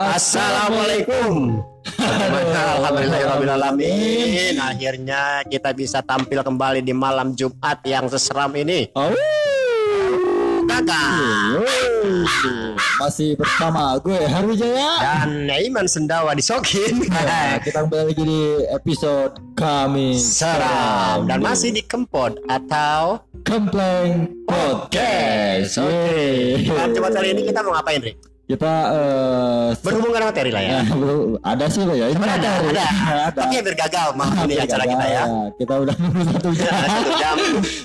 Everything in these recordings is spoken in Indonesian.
Assalamualaikum. Alhamdulillahirobbilalamin. Akhirnya kita bisa tampil kembali di malam Jumat yang seseram ini. Oh, Kakak masih bersama gue Jaya. dan Naiman Sendawa disokin. Nah, kita kembali lagi di episode kami Seram dan masih di Kempot atau Komplain Podcast. Oke. Yeay. Kan coba kali ini kita mau ngapain, Rik? Kita eh Berhubungan materi lah ya. ada sih lo ya. Ini Ada, ada, ada. Tapi hampir gagal malam ini acara kita ya. Kita udah satu jam. satu jam.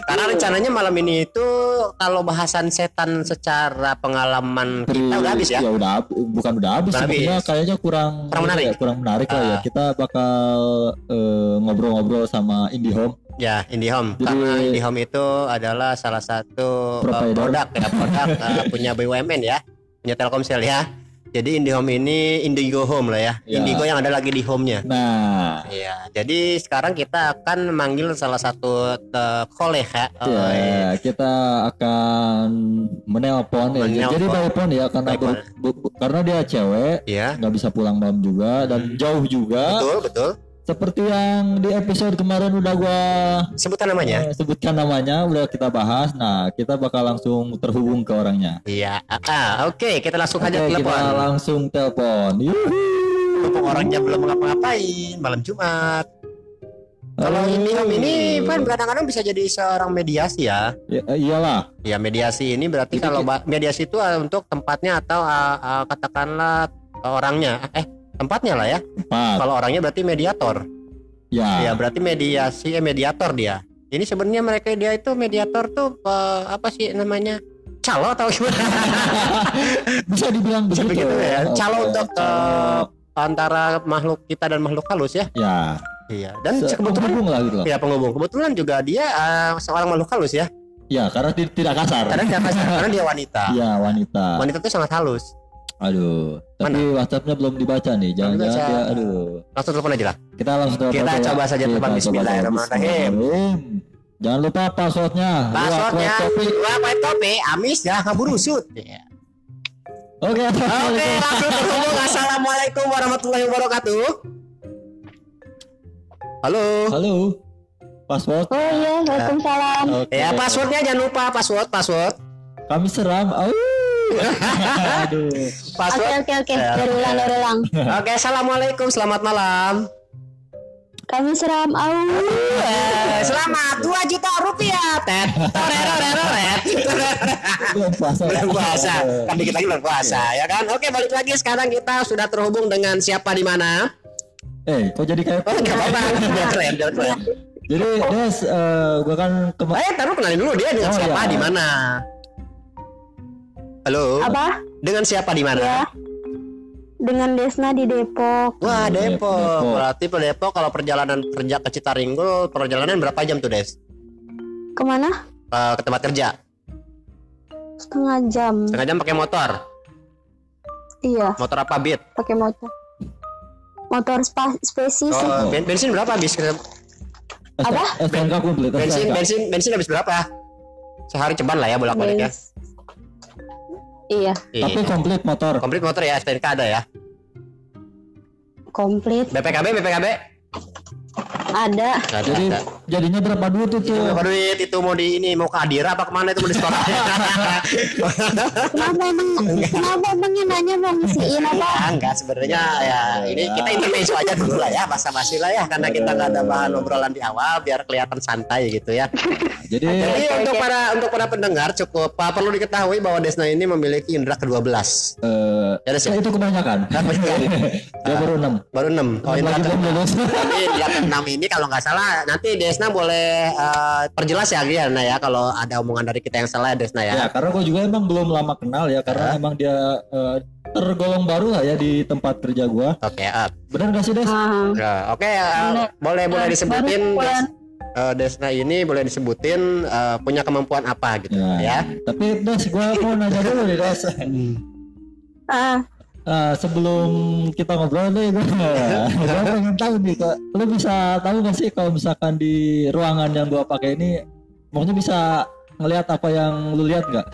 Karena rencananya malam ini itu kalau bahasan setan secara pengalaman kita udah habis ya. Ya udah bukan udah habis Udah sebenarnya habis. kayaknya kurang Kurang menarik. ya, kurang menarik lah ya. Ah. Kita bakal eh, ngobrol-ngobrol sama IndiHome. Ya, IndiHome. Jadi- Karena IndiHome itu adalah salah satu uh, Provider. produk ya, produk uh, punya BUMN ya, punya Telkomsel ya. Jadi IndiHome ini Indigo Home lah ya. Ya. Indigo yang ada lagi di home-nya. Nah, Iya, jadi sekarang kita akan manggil salah satu uh, kolega. Oh, ya, iya. kita akan menelpon ya. Menelpon. Jadi by phone ya karena ber- bu- karena dia cewek Iya, nggak bisa pulang malam juga dan jauh juga. betul, betul. Seperti yang di episode kemarin udah gua Sebutkan namanya. eh, sebutkan namanya, udah kita bahas. Nah, kita bakal langsung terhubung ke orangnya. Iya. Ah, oke, kita langsung aja Oke, telepon. kita langsung telepon. Mumpung orangnya belum ngapa-ngapain malam Jumat. Kalau Halo. IndiHome ini kan kadang-kadang bisa jadi seorang mediasi ya. Ya, eh, iyalah. Ya mediasi ini berarti Jadi kalau mediasi itu uh, untuk tempatnya atau uh, uh, katakanlah orangnya. Eh tempatnya lah ya. Empat. Kalau orangnya berarti mediator. Ya. Ya berarti mediasi eh, mediator dia. Ini sebenarnya mereka dia itu mediator tuh uh, apa sih namanya? Calo atau gimana? Bisa dibilang Bisa begitu. begitu ya. Calo untuk uh, antara makhluk kita dan makhluk halus ya. ya. Iya. Dan Se- kebetulan penghubung lah gitu. loh. ya penghubung. Kebetulan juga dia uh, seorang makhluk halus ya. Ya, karena ti- tidak kasar. Karena dia karena dia wanita. Iya, wanita. Wanita itu sangat halus. Aduh, tapi WhatsApp-nya belum dibaca nih. Jangan-jangan dibaca. dia aduh. Langsung telepon aja lah. Kita langsung telepon Kita aja ya. coba saja telepon. Bismillahirrahmanirrahim. Jangan lupa passwordnya. Passwordnya. Wah, kopi, amis ya kabur usut. Oke, Oke, assalamualaikum. langsung terhubung. Assalamualaikum warahmatullahi wabarakatuh. Halo. Halo. Password Oh iya, Waalaikumsalam. Oke. Ya, passwordnya jangan lupa password, password. Kami seram. Au. Aduh. Oke oke oke, Ya. berulang berulang. Oke, assalamualaikum, selamat malam. Kami seram au. Eh, selamat 2 juta rupiah. Tet. Toreroreret. Bulan puasa. bulan puasa kan dikit lagi bulan puasa ya kan oke balik lagi sekarang kita sudah terhubung dengan siapa di mana Eh, kok jadi kayak oh nggak apa-apa biar keren biar keren Jadi, Des, eh, gua kan kemarin eh taruh kenalin dulu dia dengan Oh, siapa iya. di mana halo Apa? dengan siapa di mana Ya. Dengan Desna di Depok. wah Depok. Depok. berarti ke Depok kalau perjalanan kerja ke Citaringgul perjalanan berapa jam tuh Des Ke mana? Eh, ke tempat kerja Setengah jam. setengah jam pakai motor Iya, motor apa Beat pakai motor. Motor spa spesies. oh, ben- bensin berapa habis Apa? Bensin bensin bensin habis berapa sehari ceban lah ya bolak balik ya. Iya, Tapi komplit motor. Komplit motor ya, STNK ada ya. komplit. BPKB, BPKB. Ada. Ada, Jadi ada. jadinya berapa duit itu? Berapa duit itu mau di ini mau ke Adira apa ke mana itu mau di sekolah? Kenapa emang? Kenapa emangnya nanya mau ngisiin apa? ya, enggak sebenarnya ya ini kita intermezzo aja dulu lah ya basa-basi lah ya karena kita nggak ada bahan obrolan di awal biar kelihatan santai gitu ya. Jadi Jadi untuk para untuk para pendengar cukup perlu diketahui bahwa Desna ini memiliki indera ke-12. eh Ya, Des, ya? itu kebanyakan. Dia baru enam. Baru 6. Oh, indera Lagi belum ke- lulus. Tapi indera ke-6 ini kalau nggak salah nanti Desna boleh eh, perjelas ya Giana ya kalau ada omongan dari kita yang salah ya Desna ya. Ya, karena gue juga emang belum lama kenal ya, karena emang dia eh, tergolong baru lah ya di tempat kerja gua. Oke, up. Benar gak sih Des? Ah, Nah, oke, uh, Bener. boleh boleh Baru disebutin. Des- uh, Desna ini boleh disebutin uh, punya kemampuan apa gitu Ya. ya. Tapi Des, gua mau nanya dulu nih Des. ah, Ah, sebelum kita ngobrol nih, gue pengen tahu nih, kok lu bisa tahu gak sih kalau misalkan di ruangan yang gua pakai ini, maksudnya bisa ngelihat apa yang lu lihat nggak?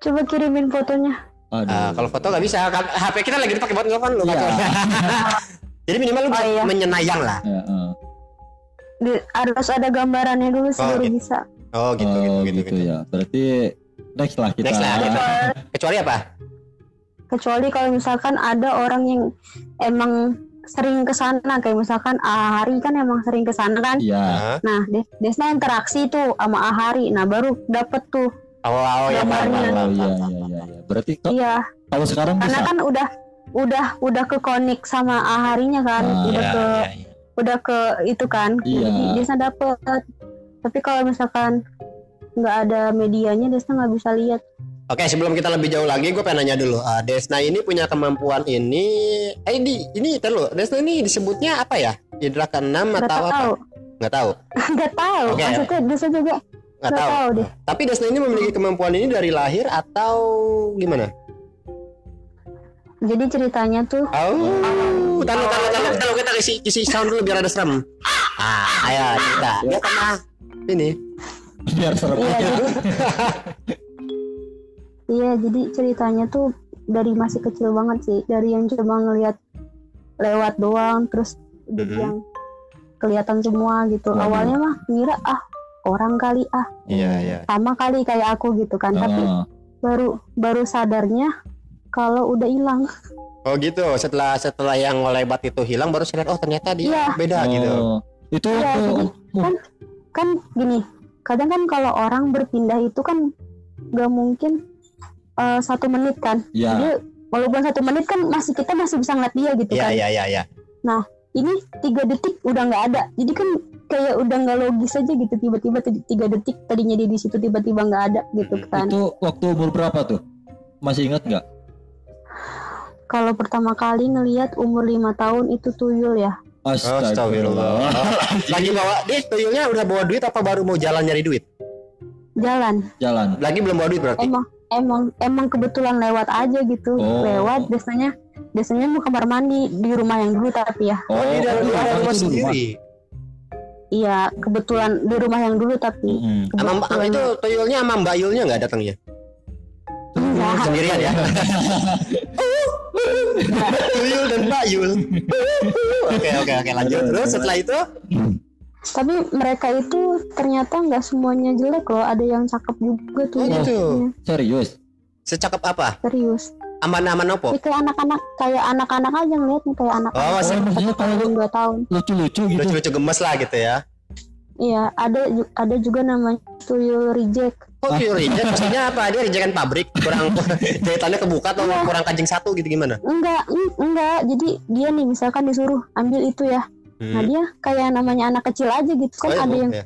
coba kirimin fotonya. Aduh. Ah, kalau foto nggak bisa kan HP kita lagi dipakai buat lu Iya. kan. Jadi minimal lu Oh, iya. menyenayang lah. Ya. Di- harus ada gambarannya dulu sih Oh, baru gitu. bisa. Oh gitu gitu Oh, gitu. gitu, gitu. ya. Berarti next lah kita. Next lah, kita. Kecuali apa? Kecuali kalau misalkan ada orang yang emang sering ke sana kayak misalkan Ahari kan emang sering ke sana kan. Iya. Nah, Des Desna interaksi tuh sama Ahari. Nah, baru dapet tuh. Oh, oh ya iya paham. iya. iya. Berarti kok Iya, kalau sekarang karena bisa. kan udah udah udah ke konik sama Aharinya kan. Ah, udah Iya, ke iya, iya. udah ke itu kan. Iya. Jadi Desna dapet. Tapi kalau misalkan nggak ada medianya Desna nggak bisa lihat. Oke, sebelum kita lebih jauh lagi, gue pengen nanya dulu. Ah, Desna ini punya kemampuan ini. Eh, di ini terus. Desna ini disebutnya apa ya? Indra keenam atau apa? tahu. Nggak tahu. Nggak tahu. Oke. Maksudnya Desna juga Nggak nggak tahu. tahu deh. Tapi Desna ini memiliki kemampuan ini dari lahir atau gimana? Jadi ceritanya tuh Oh, tahu tahu tahu tahu kita isi isi sound dulu biar ada serem. Ah, ayo kita. Dia pernah ini. biar serem Iya, aja. jadi Iya, jadi ceritanya tuh dari masih kecil banget sih, dari yang cuma ngelihat lewat doang, terus udah Mhm. yang kelihatan semua gitu. Waduh. Awalnya mah ngira ah orang kali ah Iya, iya. sama kali kayak aku gitu kan, tapi Ah, baru baru sadarnya kalau udah hilang. Oh gitu. Setelah setelah yang lebat itu hilang baru sadar oh ternyata dia Iya. beda gitu. oh. Itu Iya, waktu jadi oh, kan kan gini, kadang kan kalau orang berpindah itu kan gak mungkin eh, satu menit kan. ya. Dia walaupun satu menit kan masih kita masih bisa ngeliat dia gitu Iya, kan. iya, iya, iya. ini tiga detik udah nggak ada jadi kan kayak udah nggak logis aja gitu tiba-tiba tadi- tiga detik tadinya dia di situ tiba-tiba nggak ada gitu Mm-mm. kan Itu waktu umur berapa tuh? Masih ingat nggak? kalau pertama kali ngelihat umur lima tahun itu tuyul ya Astagfirullah. Lagi bawa dia tuyulnya udah bawa duit apa baru mau jalan nyari duit? Jalan Jalan. Lagi belum bawa duit berarti. emang emang emang kebetulan lewat aja gitu Oh. lewat biasanya biasanya mau kamar mandi di rumah yang dulu tapi ya Oh, itu di dalam rumah itu di rumah. sendiri. iya kebetulan di rumah yang dulu tapi. Sama Mbak- kebetulan itu tuyulnya sama Mbak Yulnya nggak datangnya? enggak Sendirian ya. Tuyul dan Mbak Yul. Oke oke oke lanjut terus setelah itu tapi mereka itu ternyata nggak semuanya jelek loh ada yang cakep juga tuh Oh, gitu. Iya, Serius. secakep apa? serius Aman-aman opo? Ya, kayak anak-anak kayak anak-anak aja ngeliat nih kayak anak Oh, Oh, maksudnya kalau dua tahun lucu-lucu gitu. lucu-lucu gemes lah gitu ya. iya ada ada juga namanya tuyul reject Oh, tuyul reject maksudnya apa? Dia rejekan pabrik kurang jahitannya kebuka atau Iya. kurang kancing satu gitu gimana? enggak en- enggak jadi dia nih misalkan disuruh ambil itu ya nah Hmm. dia kayak namanya anak kecil aja gitu kan Oh, iya, ada Bu. yang Ya.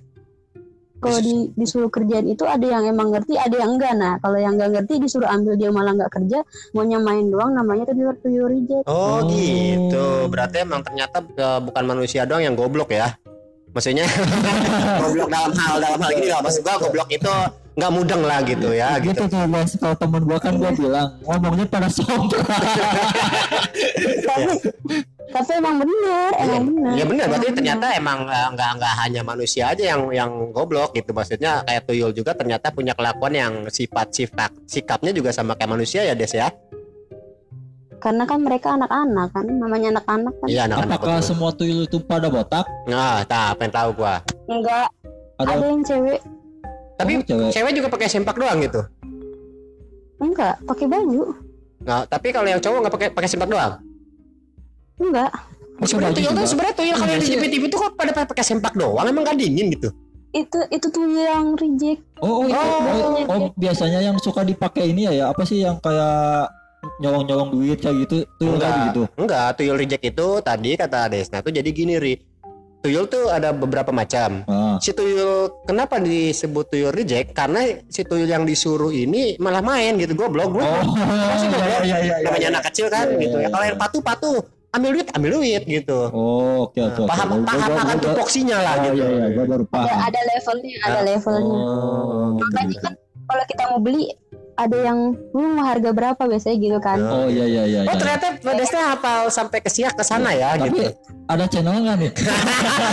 kalau di, disuruh kerjaan itu ada yang emang ngerti ada yang enggak nah kalau yang enggak ngerti disuruh ambil dia malah nggak kerja maunya main doang namanya tuyul tuyul reject Oh, Oh. gitu. Berarti emang ternyata eh, bukan manusia doang yang goblok ya. Maksudnya goblok dalam hal dalam hal ini lah. Maksud gua goblok itu nggak mudeng lah gitu ya gitu gitu. tuh mas kalau temen gua kan gua bilang ngomongnya pada sombong tapi tapi emang bener emang bener Ya benar, berarti Emang ternyata emang eh, nggak nggak hanya manusia aja yang yang goblok gitu. Maksudnya kayak tuyul juga ternyata punya kelakuan yang sifat sifat sikapnya juga sama kayak manusia ya Des ya. karena kan mereka anak-anak kan namanya anak-anak kan Iya anak-anak. apakah betul. semua tuyul itu pada botak Nah, tak pengen tahu gua. enggak ada, ada yang cewek Tapi Oh, cewek cewek juga pakai sempak doang gitu. enggak pakai baju Nah, tapi kalau yang cowok nggak pakai pakai sempak doang. Enggak Sebenarnya tuyul tuh sebenarnya tuyul kalau yang di Iya TV tuh kok pada pakai sempak doang emang gak dingin gitu. itu itu tuh yang reject oh, oh, itu. Oh, oh, biasanya oh, biasanya yang suka dipakai ini ya ya apa sih yang kayak nyolong nyolong duit kayak gitu tuyul Enggak. tadi gitu Enggak, tuyul reject itu tadi kata Desna tuh jadi gini ri. Tuyul tuh ada beberapa macam. ah. Si tuyul kenapa disebut tuyul reject? Karena si tuyul yang disuruh ini malah main gitu goblok oh goblok. iya iya iya iya Namanya anak kecil kan Iya, gitu ya. iya, Kalau iya. yang patuh patuh ambil duit ambil duit gitu. oh oke oke oke. paham Gua- paham gua- akan gua- tupoksinya lah oh gitu. iya iya gua baru ada paham ada levelnya ada Ah. levelnya oh gitu, makanya gitu. kan kalau kita mau beli ada yang lu mau harga berapa biasanya gitu kan Oh iya iya iya. Oh iya. ternyata Desna hafal sampai ke siak ke sana ya Tapi gitu. ada channel nggak nih?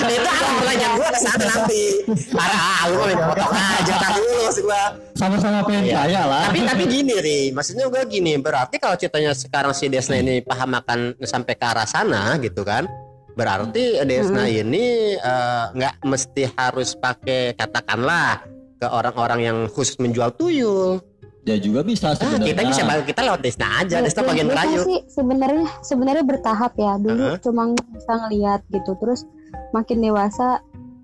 itu akan belajar gua ke sana nanti. Parah, lu minta potong aja tar dulu maksud gua. Sama-sama pengen Iya. kaya lah. Tapi tapi gini Ri, maksudnya gua gini, berarti kalau ceritanya sekarang si Desna ini paham akan sampai ke arah sana gitu kan. Berarti Desna ini eh, nggak mesti harus pakai katakanlah ke orang-orang yang khusus menjual tuyul. Ya juga bisa Nah, sebenarnya. kita bisa kita lewat Desna aja, Ya, Desna ya, bagian merayu. sih sebenarnya sebenarnya bertahap ya dulu Heeh. cuma bisa ngelihat gitu terus makin dewasa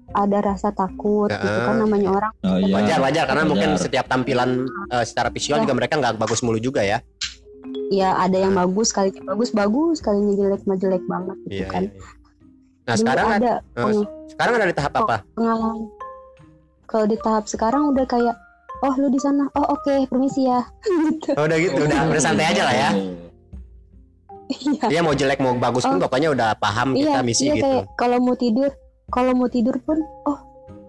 ada rasa takut gitu Heeh. kan namanya orang Oh, iya. Wajar wajar karena Wajar. mungkin setiap tampilan eh, secara visual Ya. juga mereka nggak bagus mulu juga ya. ya ada yang bagus kali bagus bagus kalinya jelek mah jelek banget gitu Iya. kan iya, iya. Nah Dulu sekarang ada peng- sekarang ada di tahap apa? pengalaman kalau di tahap sekarang udah kayak oh lu di sana. Oh oke permisi ya. Gitu. Oh, udah gitu, udah, udah santai aja lah ya. iya. Iya mau jelek mau bagus pun Oh. pokoknya udah paham kita iya misi iya gitu. kayak kalau mau tidur kalau mau tidur pun oh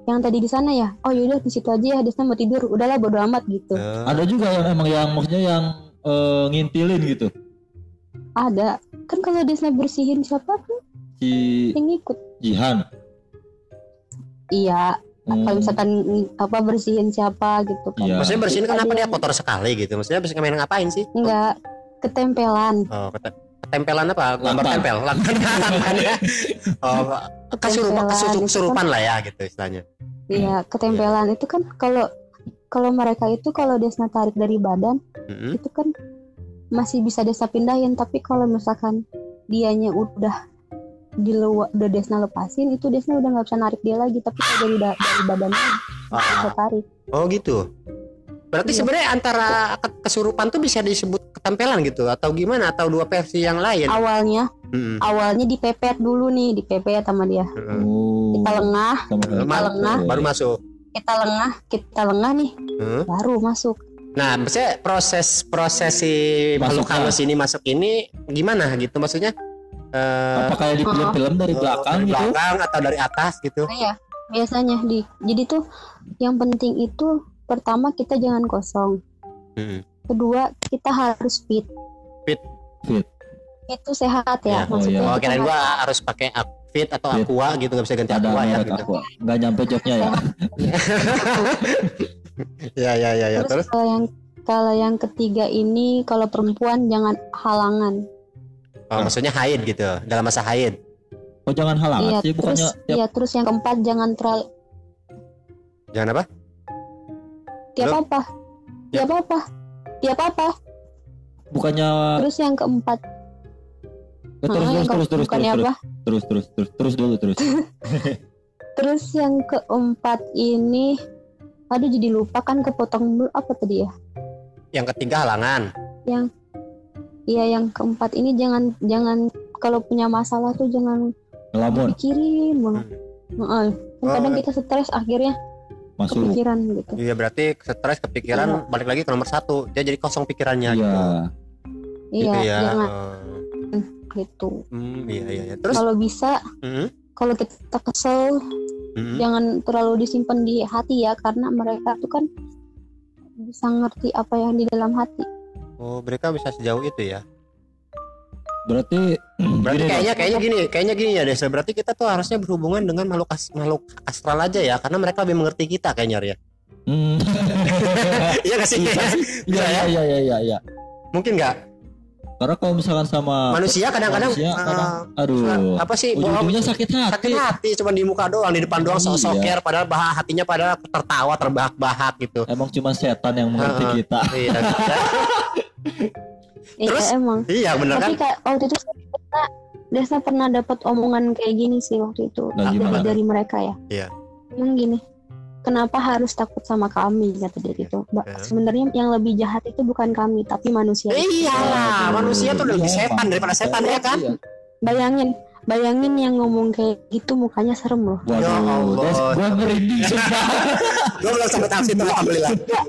yang tadi di sana ya? Oh yaudah di situ aja ya Desna mau tidur. Udahlah bodo amat gitu. Eh, Ada juga yang emang yang maksudnya yang eh, ngintilin gitu. ada. Kan kalau Desna bersihin siapa? Si yang ikut Jihan. iya Hmm, kalau misalkan apa bersihin siapa gitu kan Iya. Maksudnya bersihin kenapa dia kotor sekali gitu? Maksudnya bisa main ngapain sih? enggak ketempelan Oh, kete- ketempelan apa? Gambar tempel, lakban ya. Oh, kesurupan, Ketempelan, kesurupan lah ya gitu istilahnya. iya ketempelan itu kan kalau kalau mereka itu kalau Desna tarik dari badan Mm-mm. itu kan masih bisa Desna pindahin tapi kalau misalkan dianya udah di luar udah Desna lepasin itu Desna udah nggak bisa narik dia lagi tapi kalau dari da- dari badannya bisa Ah, tarik oh gitu. Berarti Iya. sebenarnya antara ke- kesurupan tuh bisa disebut ketempelan gitu atau gimana atau dua versi yang lain? awalnya Mm-mm. awalnya dipepet dulu nih dipepet sama dia. Oh. kita lengah Sama Kita kayak- lengah. Baru masuk. kita lengah kita lengah nih Hmm. baru masuk Nah, maksudnya proses proses si Masuk makhluk halus ini masuk ini gimana gitu maksudnya? Eh, Apa kayak di film-film dari belakang dari gitu? belakang atau dari atas gitu? Nah, ya biasanya di jadi tuh yang penting itu pertama kita jangan kosong Hmm. kedua kita harus fit Fit. Fit. itu sehat Ya. ya, Oh, maksudnya iya. Oh, kirain harus- gua harus pakai fit atau Fit. aqua gitu nggak bisa ganti Ada aqua ya gitu. Nggak nyampe joknya ya. Ya ya ya ya terus terus. kalau yang kalau yang ketiga ini kalau perempuan jangan halangan Oh, maksudnya haid gitu dalam masa haid. Oh jangan halangan iya sih terus bukannya tiap iya terus yang keempat jangan terlalu Jangan apa? tiap Halo? apa tiap apa tiap apa bukannya terus yang keempat Eh, terus Ah, terus yang terus ke- terus bukannya terus apa terus terus terus terus dulu terus. terus yang keempat ini aduh jadi lupa kan kepotong dulu apa tadi ya Yang ketiga halangan. Iya yang keempat ini jangan jangan kalau punya masalah tuh jangan Ngelamun pikirin banget. Kan Oh. Kadang kita stres akhirnya masuk. kepikiran gitu. Iya berarti stres kepikiran balik lagi ke nomor satu dia jadi kosong pikirannya Iya. gitu. Iya, Gitu ya. jangan Oh. gitu. Hmm, iya iya iya. Terus Kalau bisa Hmm, kalau kita kesel hmm. jangan terlalu disimpan di hati ya karena mereka tuh kan bisa ngerti apa yang di dalam hati. Oh, mereka bisa sejauh itu ya. Berarti Berarti gini, kayaknya kayaknya gini, kayaknya gini ya Desa. Berarti kita tuh harusnya berhubungan dengan makhluk as- makhluk astral aja ya, karena mereka lebih mengerti kita kayaknya ya. Hmm. Iya nggak sih? Iya Bisa iya ya? iya iya iya iya. Mungkin nggak? Karena kalau misalkan sama Manusia kadang-kadang manusia, kadang, aduh. apa sih? bohong Ujung-ujungnya sakit hati. sakit hati cuma di muka doang, di depan doang Iya. sok-soker padahal bah hatinya pada tertawa terbahak-bahak gitu. Emang cuma setan yang mengerti Heeh. kita. Iya, Iya Terus? emang. iya bener kan? Tapi kak waktu itu Desna, Desna pernah dapat omongan kayak gini sih waktu itu Nah, dari, gimana? dari mereka ya. Iya. Emang gini, kenapa harus takut sama kami kata dia gitu. Ba- Oke. Sebenarnya yang lebih jahat itu bukan kami tapi manusia. itu. Iyalah, manusia tuh lebih Iya, setan daripada setan ya kan? Iya. Bayangin, bayangin yang ngomong kayak gitu mukanya serem loh. Ya Allah. Gua merinding. Gue belum sampai tahap situ alhamdulillah. Enggak,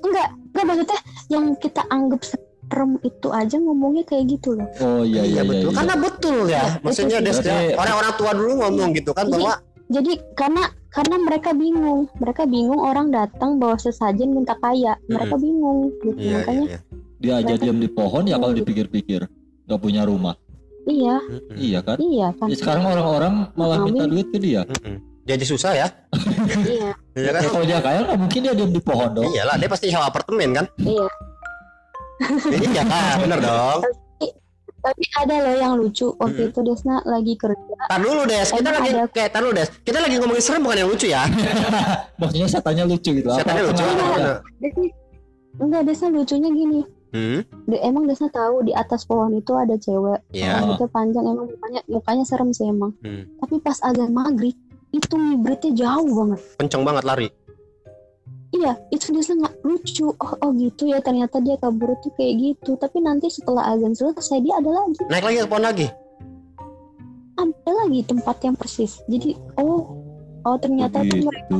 enggak maksudnya yang kita anggap serem itu aja ngomongnya kayak gitu loh. Oh iya iya iya. betul. iya. Karena betul ya. Maksudnya ya, orang-orang tua dulu ngomong gitu kan bahwa jadi karena karena mereka bingung mereka bingung orang datang bawa sesajen minta kaya mereka bingung gitu Iya, makanya iya, Dia aja Mereka- diam di pohon ya kalau dipikir-pikir nggak punya rumah. iya. Iya kan? iya kan Ya, sekarang orang-orang malah minta duit ke dia. Mm-mm. Dia aja susah ya. iya Iya kan? Ya, kalau dia kaya nggak mungkin dia diam di pohon dong. Iyalah, dia pasti sewa apartemen kan? iya iya kan, bener dong. tapi ada loh yang lucu waktu itu Desna lagi kerja Tar dulu Des, kita lagi ada- kayak tar dulu Des. Kita lagi ngomongin serem bukan yang lucu ya. Maksudnya setannya lucu gitu. Saya tanya lucu. Desna enggak Desna lucunya gini Hmm, De- emang Desna tahu di atas pohon itu ada cewek iya. Oh. itu panjang emang mukanya mukanya serem sih emang Hmm. tapi pas azan maghrib itu ngibritnya jauh banget Kenceng banget lari. Iya, itu dia nggak lucu. Oh, oh gitu ya. Ternyata dia kabur tuh kayak gitu. Tapi nanti setelah azan selesai dia ada lagi, Naik lagi ke pohon lagi. ada lagi tempat yang persis. Jadi, oh, oh ternyata tuh mereka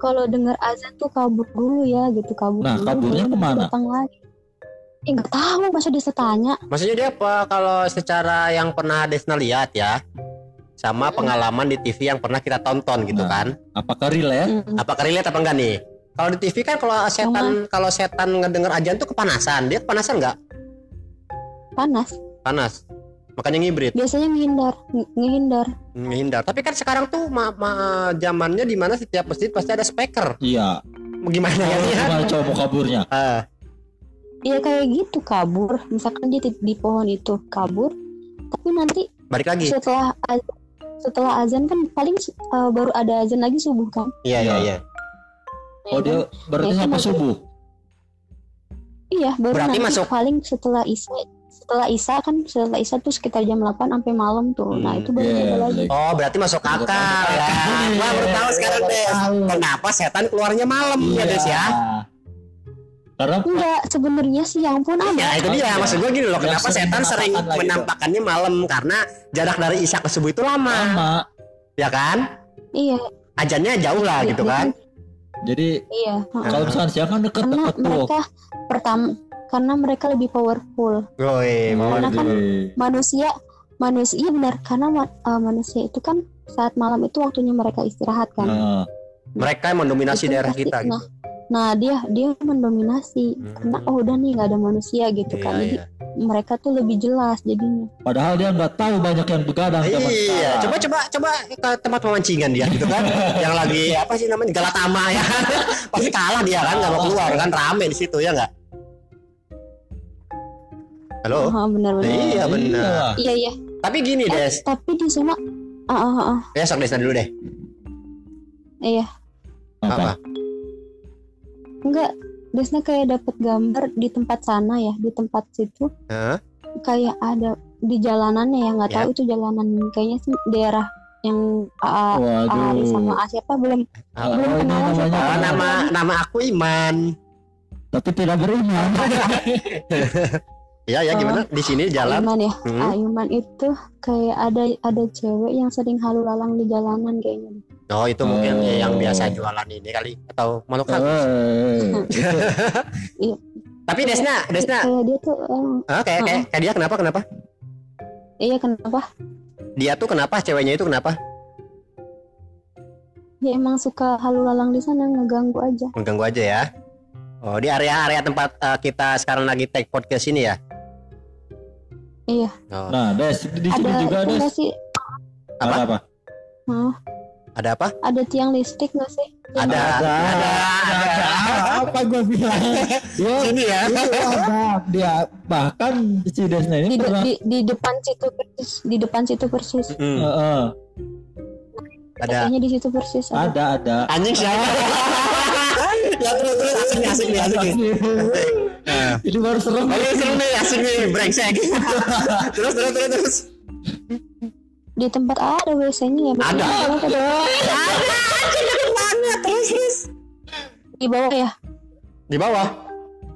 kalau dengar azan tuh kabur dulu ya, gitu kabur. Nah, dulu, kaburnya baru ke mana? Datang lagi. Eh tahu, masa dia tanya. Maksudnya dia apa kalau secara yang pernah Desna lihat ya? Sama Hmm. pengalaman di TV yang pernah kita tonton gitu Nah. kan. Apakah relate? Mm-mm. Apakah relate apa enggak nih? Kalau di TV kan kalau setan kalau setan ngedenger ajan tuh kepanasan. Dia kepanasan nggak? Panas. Panas. Makanya ngibrit, Biasanya ngehindar, nge- ngehindar. menghindar. Tapi kan sekarang tuh ma ma- zamannya di mana setiap masjid pasti ada speaker. Iya. Gimana ya? Gimana mau kaburnya? Ah, Iya kayak gitu kabur. Misalkan dia di, di pohon itu kabur, tapi nanti balik lagi. setelah setelah azan kan paling uh, baru ada azan lagi subuh kan? Iya iya iya. Oh dia berarti Ya, sampai kan subuh. Iya, baru Berarti nanti masuk- paling setelah Isya. Setelah Isya kan setelah Isya tuh sekitar jam 8 sampai malam tuh. Nah, Hmm, itu baru ada lagi. Oh berarti masuk Masuk akal ya. Gua baru tahu sekarang Des. Kenapa setan keluarnya malam ya Des ya? Karena Enggak, sebenarnya siang pun ada. Ya itu dia maksud gue gini loh Yang kenapa setan sering gitu. menampakkannya malam karena jarak dari isya ke subuh itu lama lama. ya kan Iya, ajannya jauh lah Iya, gitu iya. kan iya. Jadi heeh. kalau misalkan siang kan Karena deket-deket tuh. mereka pertama karena mereka lebih powerful. Woi, Karena kan manusia manusia iya benar karena ma- uh, manusia itu kan saat malam itu waktunya mereka istirahat kan. Nah, mereka yang mendominasi Itu daerah pasti- kita nah, gitu Nah, dia dia mendominasi Hmm. karena oh udah nih nggak ada manusia gitu Iya, kan. Jadi iya. mereka tuh lebih jelas jadinya. padahal dia nggak tahu banyak yang begadang Iya, sekarang. coba coba coba ke tempat pemancingan dia gitu kan, yang lagi apa sih namanya Galatama ya pasti kalah dia kan, nggak mau keluar kan, rame di situ ya nggak? Halo, Oh, benar-benar. iya benar. Iya iya. Tapi gini Eh, Des, tapi di sana ah ah, ah, ya sok Desna dulu deh. iya Apa? Apa? Enggak Desna kayak dapat gambar di tempat sana ya di tempat situ Hah? kayak ada di jalanannya ya nggak Ya. tahu itu jalanan kayaknya sih daerah yang A, A, Ari sama. A siapa belum Oh, belum ini kenal namanya siapa. Oh, nama nama aku Iman. tapi tidak beriman. Ya ya gimana? Di sini jalan. Ayuman ya Hmm. Ayuman itu kayak ada ada cewek yang sering halu lalang di jalanan kayaknya Oh itu mungkin Oh. yang biasa jualan ini kali atau makhluk halus. Eh, Iya. Tapi Desna, Desna, kayak dia tuh eh, ah, kayak, kayak kayak dia kenapa kenapa? iya kenapa Dia tuh kenapa? Ceweknya itu kenapa? dia emang suka halu lalang di sana ngeganggu aja Mengganggu aja ya. Oh di area-area tempat eh, kita sekarang lagi take podcast ini ya? Iya. Oh, Nah, Des, di sini ada juga Des. sih Apa? Ada apa? Ada apa? ada tiang listrik nggak sih Yang Ada, Ada, ada, ada. Apa gue bilang? Dia Sini ya. Iya, ada. Dia bahkan si Desna di, ini de- pernah di, di depan situ persis di depan situ persis Hmm, Eh, eh, ada. katanya di situ persis ada. ada ada. Anjing siapa? ya terus terus asik nih asik nih asik nih. Nah. Ini baru serem. Oh, ini seru nih asik nih brengsek. terus terus terus terus. Di tempat A ada WC-nya ya? Ada. Ada Ada banget terus terus. di bawah ya Di bawah.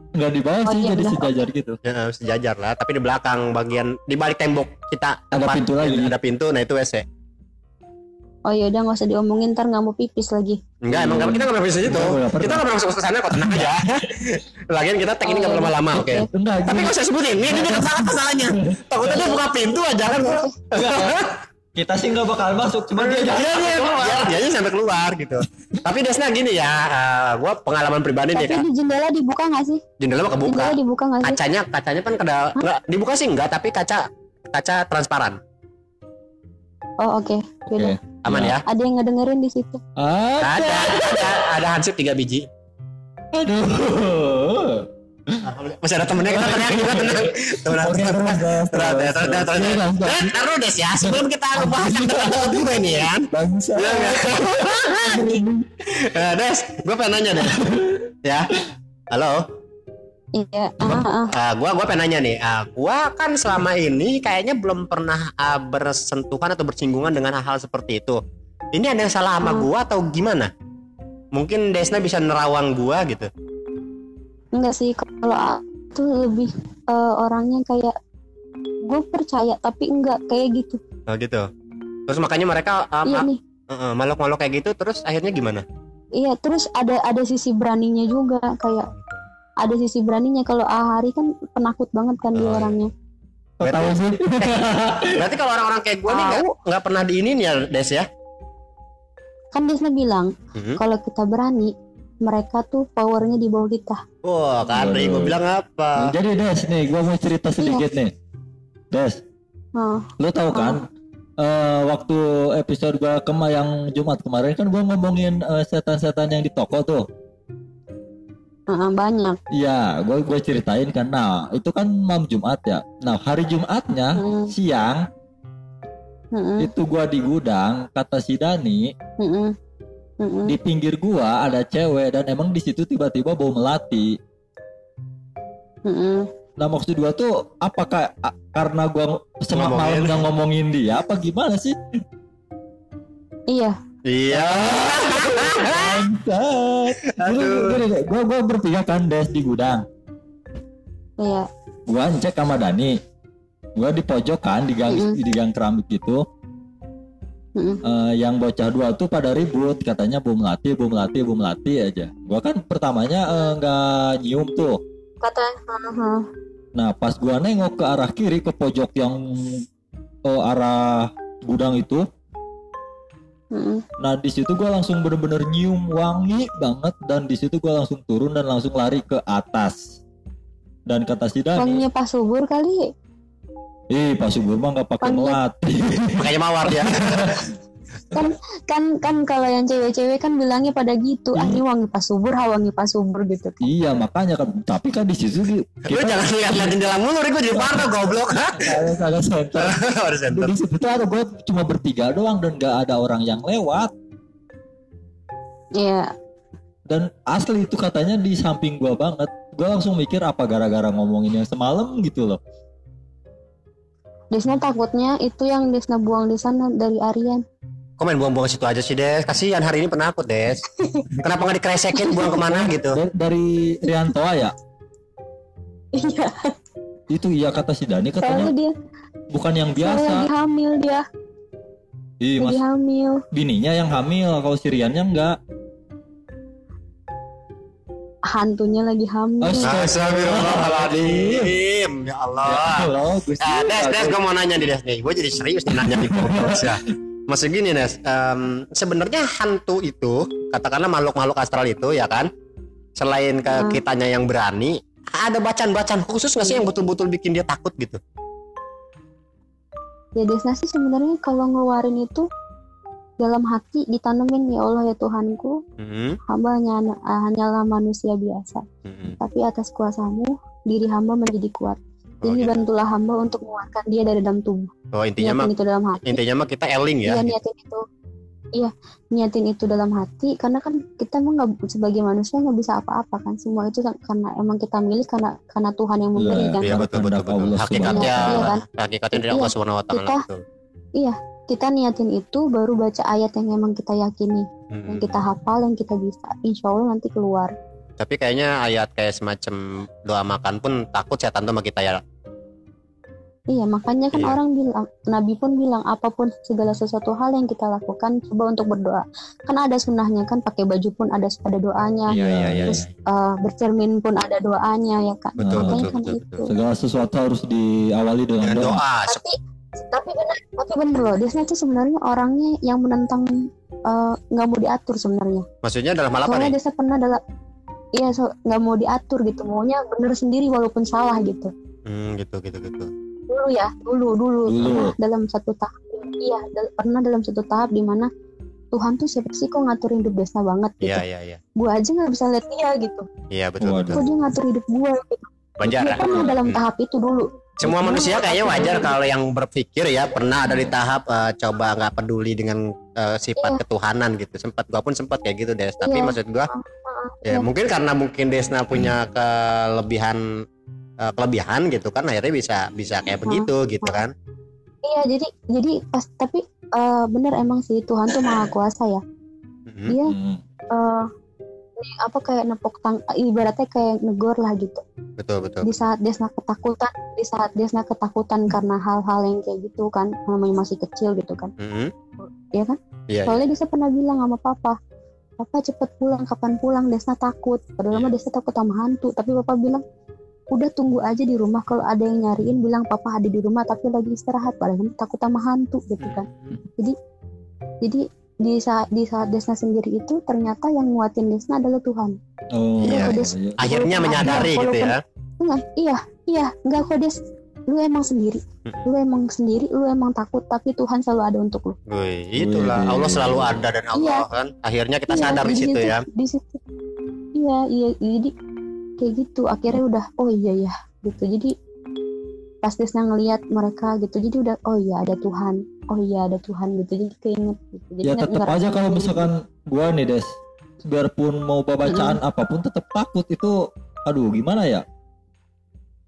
Enggak di bawah Oh, sih iya, jadi sejajar gitu. Ya, sejajar lah, tapi di belakang bagian di balik tembok kita Ada tempat pintu lagi. Ada pintu, nah itu WC. Oh ya udah nggak usah diomongin ntar nggak mau pipis lagi Enggak, emang kita nggak pernah nggak pernah. Kita nggak pernah masuk ke sana kok tenang aja. Lagian kita tag ini nggak Oh, lama-lama, oke. Tapi nggak usah sebutin, ini ini dekat banget masalahnya. Takutnya dia buka pintu aja kan. kita sih nggak bakal masuk cuma dia Iya, jangan iya, keluar. dia sampai keluar gitu. Tapi Desna gini ya, eh, gua pengalaman pribadi nih Tapi di jendela dibuka nggak sih? Jendela mah kebuka. Jendela dibuka nggak sih? Kacanya, kacanya kan kada, enggak dibuka sih enggak, tapi kaca kaca transparan. Oh oke. Beda. Oke. Aman ya? Ada yang ngedengerin di situ. ada Ada, ada, ada hansip tiga biji. aduh Masih ada temennya kita teriak juga tenang. Tenang. Oke, terus, terus, Terus, terus, terus, terus. Iya, ya, sebelum kita ngebahas yang terlalu gue ini ya. bagus Iya. Eh, Des, gue pengen nanya Des. Ya, halo. Iya. ah, ah. Ah, gua gua pengen nanya nih. Ah, gua kan selama ini kayaknya belum pernah ah, bersentuhan atau bersinggungan dengan hal-hal seperti itu. Ini ada yang salah sama Hmm. gua atau gimana? Mungkin Desna bisa nerawang gua gitu. Enggak sih. Kalau aku lebih eh, orangnya kayak gue percaya tapi enggak kayak gitu. Oh gitu. Terus makanya mereka ah, Iya nih. eh, eh, makhluk-makhluk kayak gitu terus akhirnya gimana? Iya. Terus ada ada sisi beraninya juga kayak ada sisi beraninya kalau Ahari kan penakut banget kan dia Oh, iya. orangnya. Kok tahu sih Berarti kalau orang-orang kayak gua nih nggak nggak pernah diinin ya Des ya? Kan Desna bilang Mhm. kalau kita berani mereka tuh powernya di bawah kita. Wah, Kadri gua Waduh. bilang apa? jadi Des nih gua mau cerita sedikit nih Des Nah, lu tahu kan eh, waktu episode gua kema yang Jumat kemarin kan gua ngomongin eh, setan-setan yang di toko tuh banyak. Iya, gue gue ceritain kan. Nah, itu kan malam Jumat ya. Nah, hari Jumatnya Hmm. siang Mm-mm, itu gua di gudang. Kata si Dani mm-mm, mm-mm. di pinggir gua ada cewek dan emang di situ tiba-tiba bau melati. Mm-mm. Nah, maksud gua tuh apakah a- karena gua semak malam nggak ngomongin dia apa gimana sih? Iya. Iya. Deh, gua gua bertiga kan des di gudang. Iya. Gua ngecek sama Dani. Gua di pojok kan di gang Mm-mm. di gang keramik gitu. Mm-mm. Eh, yang bocah dua tuh pada ribut katanya bom melati bom melati bom melati aja gua kan pertamanya eh, nggak nyium tuh Kata uh-huh. nah pas gua nengok ke arah kiri ke pojok yang eh, arah gudang itu Mm-mm. nah di situ gua langsung bener-bener nyium wangi banget dan di situ gua langsung turun dan langsung lari ke atas dan kata si Dani Wanginya pas subur kali. ih pas subur mah nggak pakai melati Makanya mawar dia. Kan kan kan kalau yang cewek-cewek kan bilangnya pada gitu. Ah, ini wangi pas subur, ha wangi pas subur gitu. iya makanya kan tapi kan di situ Lu jangan lihat-lihat jendela mulu, Rik. Gua jadi parno goblok. Ada center center. di situ tuh ada gue cuma bertiga doang dan gak ada orang yang lewat Iya. dan asli itu katanya di samping gua banget gue langsung mikir apa gara-gara ngomongin yang semalam gitu loh Desna takutnya itu yang Desna buang di sana dari Aryan. Kok main buang-buang situ aja sih, Des? Kasihan hari ini penakut, Des. Kenapa nggak dikresekin buang ke mana gitu? Da- dari Riantoa ya Iya. itu iya kata si Dani katanya dia bukan yang soalnya lagi biasa hamil dia. Ih, mas Lagi hamil. bininya yang hamil kalau si Riannya enggak Hantunya lagi hamil. Astaga. Astagfirullahaladzim. Ya Allah. Allah Gusti Ah, Des, Des, gue mau nanya nih, Des. Nih, gue jadi serius nih nanya di podcast ya. Maksud gini, Des. em, sebenarnya hantu itu, katakanlah makhluk-makhluk astral itu, ya kan? Selain ke Hmm. kitanya yang berani, ada bacaan-bacaan khusus nggak sih yang betul-betul bikin dia takut gitu? Ya Desna sih sebenarnya kalau ngeluarin itu dalam hati ditanemin ya Allah ya Tuhanku Hmm, hamba hanya ah, hanyalah manusia biasa hmm. tapi atas kuasamu diri hamba menjadi kuat Oh, jadi gitu. bantulah hamba untuk mengeluarkan dia dari dalam tubuh Oh, intinya mah itu dalam hati intinya mah kita eling ya. iya niatin itu iya niatin itu dalam hati karena kan kita emang nggak sebagai manusia nggak bisa apa-apa kan semua itu kan karena emang kita milik karena karena Tuhan yang memberi Iya, kan Iya betul betul betul. Allah Hakikatnya Subhanahu wa Ta'ala. hakikatnya dari Iya, Allah Subhanahu wa taala betul. kita niatin itu baru baca ayat yang emang kita yakini Hmm. yang kita hafal yang kita bisa insya Allah nanti keluar Tapi kayaknya ayat kayak semacam doa makan pun takut setan tuh sama kita ya. Iya, makanya kan Iya. orang bilang, Nabi pun bilang apa pun segala sesuatu hal yang kita lakukan coba untuk berdoa. Kan ada sunnahnya kan pakai baju pun ada ada doanya, Iya iya iya. terus iya. eh, bercermin pun ada doanya ya kan. Betul betul kan betul. itu. betul. segala sesuatu harus diawali dengan Dengan doa doa. Tapi tapi benar tapi bener loh Desna tuh sebenarnya orangnya yang menentang eh, nggak mau diatur sebenarnya Maksudnya dalam hal apa soalnya nih? Pernah dalam iya so nggak mau diatur gitu maunya bener sendiri walaupun salah gitu Hmm, gitu gitu gitu. dulu ya dulu dulu, Dulu. pernah dalam satu tahap iya dal- pernah dalam satu tahap di mana Tuhan tuh siapa sih kok ngaturin hidup Desna banget gitu Iya iya iya. gua aja nggak bisa lihat dia gitu Iya betul Waduh. betul. kok dia ngatur hidup gua gitu Wajar. dia pernah dalam Hmm. tahap itu dulu Semua manusia kayaknya wajar kalau yang berpikir ya pernah ada di tahap eh, coba nggak peduli dengan eh, sifat Iya. ketuhanan gitu. Sempat gua pun sempat kayak gitu Des. Tapi Iya. maksud gua ya Iya. mungkin karena mungkin Desna punya kelebihan eh, kelebihan gitu kan akhirnya bisa bisa kayak Hmm. begitu gitu kan. iya jadi jadi pas tapi eh, bener emang sih Tuhan tuh maha kuasa ya dia Hmm. eh apa kayak nepok tang ibaratnya kayak negor lah gitu Betul betul. di saat Desna ketakutan di saat Desna ketakutan karena hal-hal yang kayak gitu kan namanya masih kecil gitu kan Mhm. Iya kan? Iya. iya. soalnya Desna pernah bilang sama papa papa cepet pulang kapan pulang Desna takut padahal mah Iya. Desna takut sama hantu tapi papa bilang udah tunggu aja di rumah kalau ada yang nyariin bilang papa ada di rumah tapi lagi istirahat padahal takut sama hantu gitu kan Mhm. jadi di saat di saat Desna sendiri itu ternyata yang nguatin Desna adalah Tuhan Oh, Iya, iya, iya. Akhirnya menyadari ada, gitu ya. Enggak, iya, iya, enggak kok Des. Lu emang sendiri. Hmm. Lu emang sendiri, lu emang takut, tapi Tuhan selalu ada untuk lu. Wih, itulah Wih. Allah selalu ada dan Allah Iya. kan. Akhirnya kita Iya, sadar di situ ya. Di situ. Iya, iya, jadi kayak gitu. Akhirnya udah, oh iya ya, gitu. Jadi pas Desna ngelihat mereka gitu, jadi udah, oh iya ada Tuhan. Oh iya ada Tuhan gitu. Jadi keinget gitu. Jadi Ya tetap aja kalau misalkan gua nih Des, biarpun mau bacaan apa pun tetap takut itu aduh gimana ya?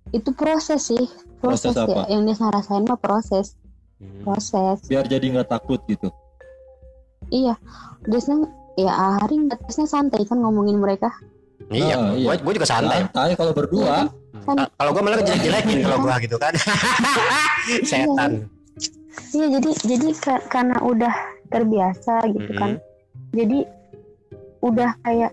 Itu proses sih. Proses Proses, ya. Yang Desna rasain mah proses, Hmm. proses. Biar jadi nggak takut gitu. Iya, Desna ya hari Desna santai kan ngomongin mereka. Iya, Ah, iya. gua, gua juga santai. Santai kalau berdua. Kan- Ah, Kalau gua malah jelek-jelekin kalau gua gitu kan. Setan. Iya jadi jadi ka- karena udah terbiasa gitu kan. Jadi udah kayak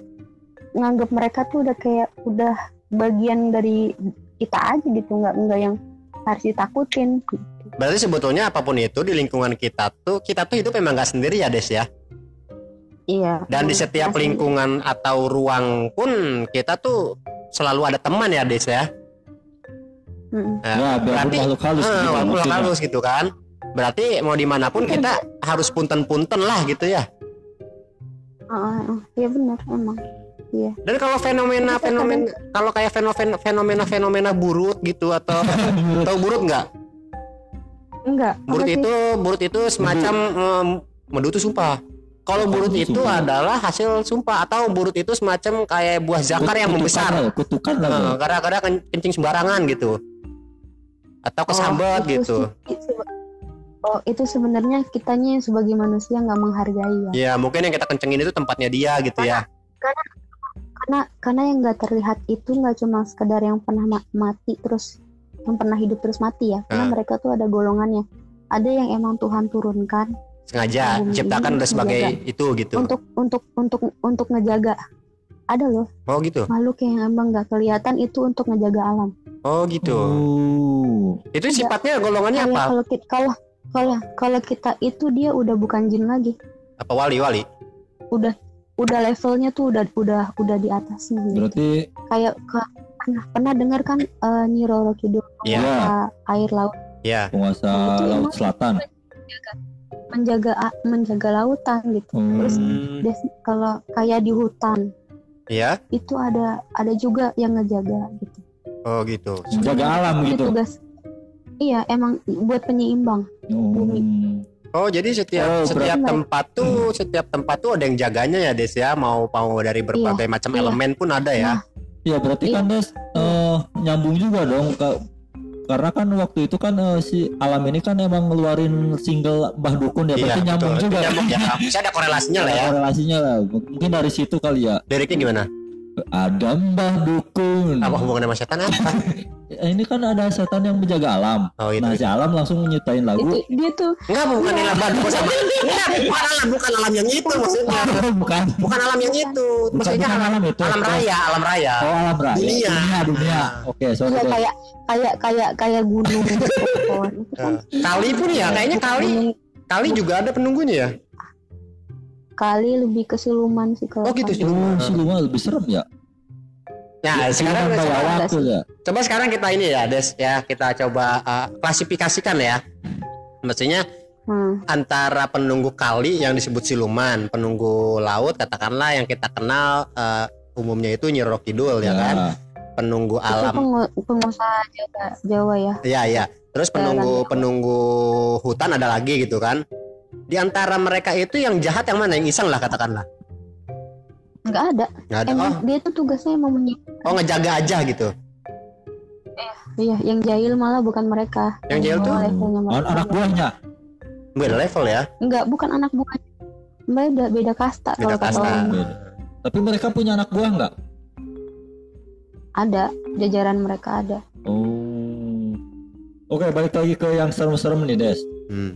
nganggap mereka tuh udah kayak udah bagian dari kita aja gitu nggak nggak yang harus ditakutin. gitu. Berarti sebetulnya apa pun itu di lingkungan kita tuh kita tuh hidup memang nggak sendiri ya Des ya. Iya. Dan di Hmm, setiap asli. lingkungan atau ruang pun kita tuh selalu ada teman ya Des ya. Mm-mm. Nah, Ya, berarti makhluk halus eh, gitu halus gitu kan. Berarti mau di mana pun kita harus punten-punten lah gitu ya. Heeh. Iya benar emang. Dan kalau fenomena fenomena kalau kayak fenomena fenomena fenomena burut gitu atau tahu burut nggak? Enggak. Burut itu burut itu semacam em, medu itu sumpah. Kalau burut itu sumpah. adalah hasil sumpah atau burut itu semacam kayak buah zakar yang Kutukan membesar. lah, Kutukan lah. Bro. Kadang-kadang ken- kencing sembarangan gitu. Atau kesambet Oh, itu gitu. itu- Oh itu sebenarnya kitanya yang sebagai manusia nggak menghargai ya. Ya mungkin yang kita kencengin itu tempatnya dia gitu ya. karena karena yang nggak terlihat itu nggak cuma sekedar yang pernah ma- mati terus yang pernah hidup terus mati ya karena Ah. mereka tuh ada golongannya ada yang emang Tuhan turunkan Sengaja ciptakan udah sebagai menjaga. itu gitu. untuk untuk untuk untuk ngejaga ada loh Oh gitu. makhluk yang emang nggak kelihatan itu untuk ngejaga alam Oh gitu. Oh. Itu sifatnya golongannya Kayak apa? kalau kita kalau kalau kalau kita itu dia udah bukan jin lagi Apa wali-wali? udah udah levelnya tuh udah udah udah di atasnya gitu. Berarti kayak ke- pernah pernah dengar kan eh, Nyi Roro Kidul Iya. penguasa air laut Ya. penguasa Nah, itu laut selatan. menjaga menjaga lautan gitu Terus Hmm, Des- kalau kayak di hutan ya. itu ada ada juga yang ngejaga gitu Oh gitu. Menjaga alam Itu gitu. tugas iya emang buat penyeimbang Oh. Oh jadi setiap Oh, setiap tempat tuh setiap tempat tuh ada yang jaganya ya Des ya mau mau dari berbagai macam iya. elemen pun ada ya. Nah, Ya berarti kan Des eh, nyambung juga dong Kak. Karena kan wakti itu kan eh, si alam ini kan emang ngeluarin single Mbah Dukun ya berarti nyambung Iya, betul. juga. Nyambung ya. Bisa ada korelasinya lah ya. Korelasinya lah. Mungkin dari situ kali ya. Liriknya gimana? Ada Mbah Dukun. Apa hubungannya sama setan apa? ini kan ada setan yang menjaga alam. Oh itu. Nah, si alam langsung nyiptain lagu. itu dia tuh Enggak bukan yang alam sama. Enggak, bukan alam, bukan alam yang itu maksudnya. bukan. Bukan alam yang itu. Bukan, Maksudnya bukan alam, alam itu. alam raya, alam raya. Oh, alam raya. Dunia. dunia. dunia. Oke, sorry. iya Des. kayak kayak kayak kayak gunung Eh, Kali pun ya, kayaknya kali kali juga ada penunggunya ya. kali lebih ke siluman sih kalau Oh gitu sih. Oh, si Luma lebih serem ya. Nah, sekarang Siluman bawa sekarang- waktu ya. coba sekarang kita ini ya, Des ya, kita coba uh, klasifikasikan ya. Maksudnya Hmm. antara penunggu kali yang disebut siluman, penunggu laut katakanlah yang kita kenal uh, umumnya itu Nyi Roro Kidul ya kan, penunggu itu alam. pengu- pengusaha Jawa, Jawa ya Iya iya. Terus penunggu Jalan. penunggu hutan ada lagi gitu kan. Di antara mereka itu yang jahat yang mana? Yang iseng lah katakanlah. Nggak ada Nggak ada. emang Oh, dia tuh tugasnya emang menyi- oh ngejaga aja gitu. iya yang jahil malah bukan mereka Yang jahil tuh? mereka. anak buahnya. Beda level ya. enggak bukan anak buah beda beda kasta Beda kalau kata kasta. orang Beda. Tapi mereka punya anak buah nggak? ada jajaran mereka ada Oh. Oke, balik lagi ke yang serem-serem nih, Des. Hmm.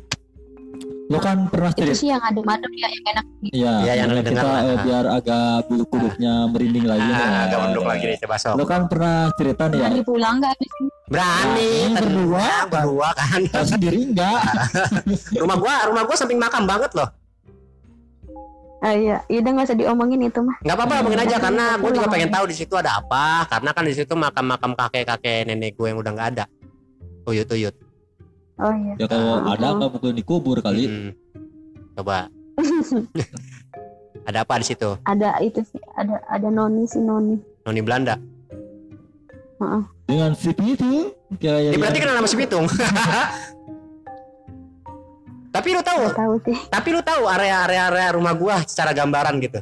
Lo kan pernah itu cerita sih yang adem-adem ya yang enak Iya, Iya, yang makanya dengar kita lah. eh, biar agak bulu kuduknya merinding lagi. Ah, agak mendung lagi nih coba sok. Lo kan pernah cerita nih ya. Berani pulang nggak abis ini? Berani Nah, berdua. berdua kan. Kalau sendiri enggak. rumah gua rumah gua samping makam banget loh. Ah iya, iya udah nggak usah diomongin itu mah. nggak apa-apa omongin aja karena gue juga pengen tahu di situ ada apa karena kan di situ makam-makam kakek-kakek nenek gue yang udah nggak ada uyut-uyut Oh iya. Ya kalau Ah, ada nggak mungkin dikubur kali. Mm. coba ada apa di situ ada itu sih, ada ada noni si noni. noni Belanda Dengan si itu kayak ya, berarti kenal nama si Pitung tapi lu tahu Nggak tahu sih. tapi lu tahu area-area area rumah gua secara gambaran gitu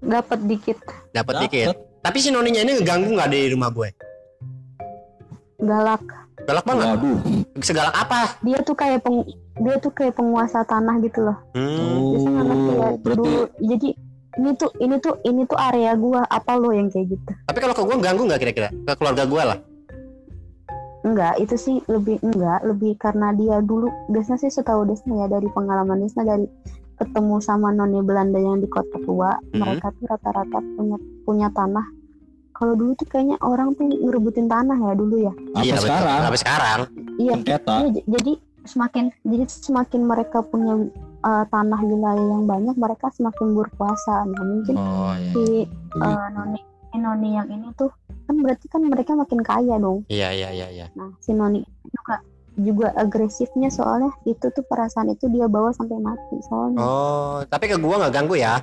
Dapat dikit. dapat dikit tapi si noninya ini ngeganggu nggak di rumah gue Galak. Galak banget Waduh. segalak apa Dia tuh kayak peng, dia tuh kayak penguasa tanah gitu loh. hmm. Biasanya anak Oh, berarti dulu. Jadi ini tuh ini tuh ini tuh area gua apa lo yang kayak gitu? tapi kalau ke gua ganggu nggak kira-kira ke keluarga gua lah Enggak, itu sih lebih enggak, lebih karena dia dulu Desna sih setahu Desna ya dari pengalaman Desna dari ketemu sama noni Belanda yang di kota tua, Mhm. mereka tuh rata-rata punya punya tanah. Kalau dulu tuh kayaknya orang tuh ngerebutin tanah ya dulu ya. apa Iya, sekarang? Sampai sekarang Iya, iya, jadi semakin jadi semakin mereka punya uh, tanah wilayah yang banyak, mereka semakin berkuasa. Nah, mungkin Oh iya. si uh, noni noni yang ini tuh kan berarti kan mereka makin kaya dong. iya iya iya iya Nah, si Noni juga juga agresifnya soalnya itu tuh perasaan itu dia bawa sampai mati soalnya oh tapi ke gua nggak ganggu ya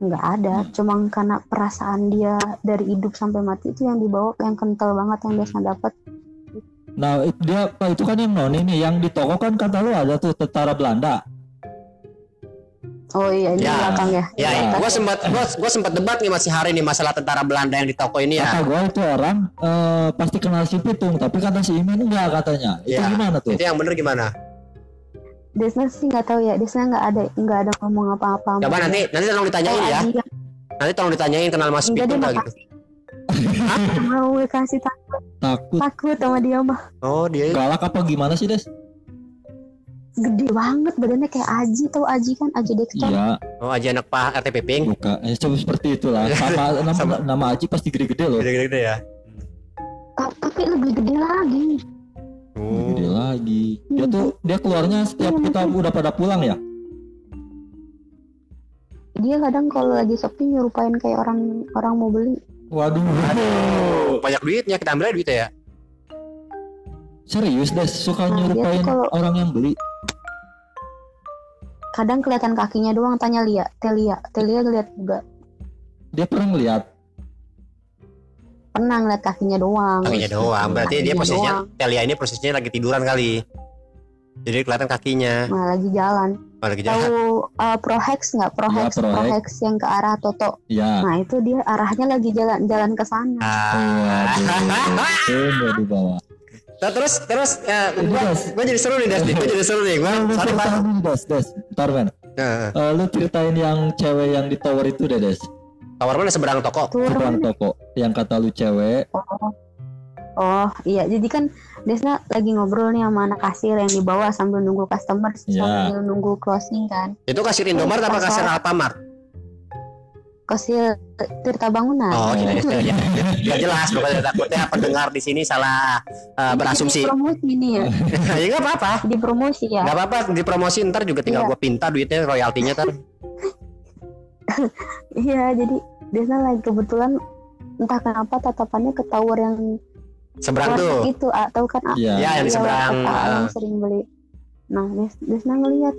nggak ada cuma karena perasaan dia dari hidup sampai mati itu yang dibawa yang kental banget yang biasa dapat Nah dia Pak, itu kan yang noni nih yang di toko kan kata lu ada tuh tentara Belanda. oh iya di Ya. belakang ya Ya, ya. atas. gua sempat gua, gua sempat debat nih masih hari nih masalah tentara Belanda yang di toko ini Kata ya. gua itu orang eh, pasti kenal si Pitung, tapi kata si Imin enggak katanya. Itu Ya. gimana tuh? Itu yang bener gimana? Desna sih nggak tahu ya Desna nggak ada nggak ada ngomong apa-apa Coba nanti nanti tolong ditanyain Oh, ya. Adi yang Nanti tolong ditanyain kenal Mas nggak gitu. mau kasih takut Takut takut sama dia mah Oh, dia galak apa gimana sih Des? gede banget badannya kayak Aji tahu Aji kan Aji Dexter Iya, oh aja anak Pak RTP Pink. buka. Eh, coba seperti itulah. Sama nama, Sama. nama Aji pasti gede-gede loh. Gede-gede ya. Ta- tapi lebih gede lagi Gede Oh. lagi. Dia tuh dia keluarnya setiap kita udah pada pulang ya. dia kadang kalau lagi sepi nyerupain kayak orang orang mau beli Waduh. Aduh, banyak duitnya kita ambil duitnya ya. Serius Des suka Nah, nyerupain kalau- orang yang beli. kadang kelihatan kakinya doang tanya Lia Telia Telia ngeliat juga Dia pernah ngeliat pernah ngeliat kakinya doang Kakinya doang. Berarti dia Kakinya posisinya doang. Telia ini posisinya lagi tiduran kali. Jadi kelihatan kakinya. nah lagi jalan Oh, lagi jalan. tahu uh, Prohex nggak Prohex Iya, Prohex. Prohex yang ke arah Toto ya. nah itu dia arahnya lagi jalan jalan ke sana Ah. Waduh, di bawah. Nah, terus terus ya, gua, Des. gua jadi seru nih Des. Gua jadi seru nih. Gua sorry Pak. Des, Des. Bentar. Nah, Eh, lu ceritain yang cewek yang di tower itu deh, Des. Tower mana seberang toko? seberang turun toko yang kata lu cewek oh oh iya jadi kan Desna lagi ngobrol nih sama anak kasir yang di bawah sambil nunggu customer Iya. sambil nunggu closing kan Itu kasir Indomaret apa kasir. Alfamart? kasir Tirta Bangunan Oh, iya, iya, iya. Nggak jelas pokoknya takutnya pendengar di sini salah eh, berasumsi. Di promosi ini ya ya nggak apa-apa. di promosi ya Nggak apa-apa dipromosi ntar juga tinggal Iya. gue pinta duitnya royaltinya ntar. iya jadi Desna lagi kebetulan entah kenapa tatapannya ke tower yang Seberang tuh. itu ah, tahu kan ah, Iya. Ya, yang di Iya, seberang. warteg ah, yang ah. sering beli nah Des, Desna ngeliat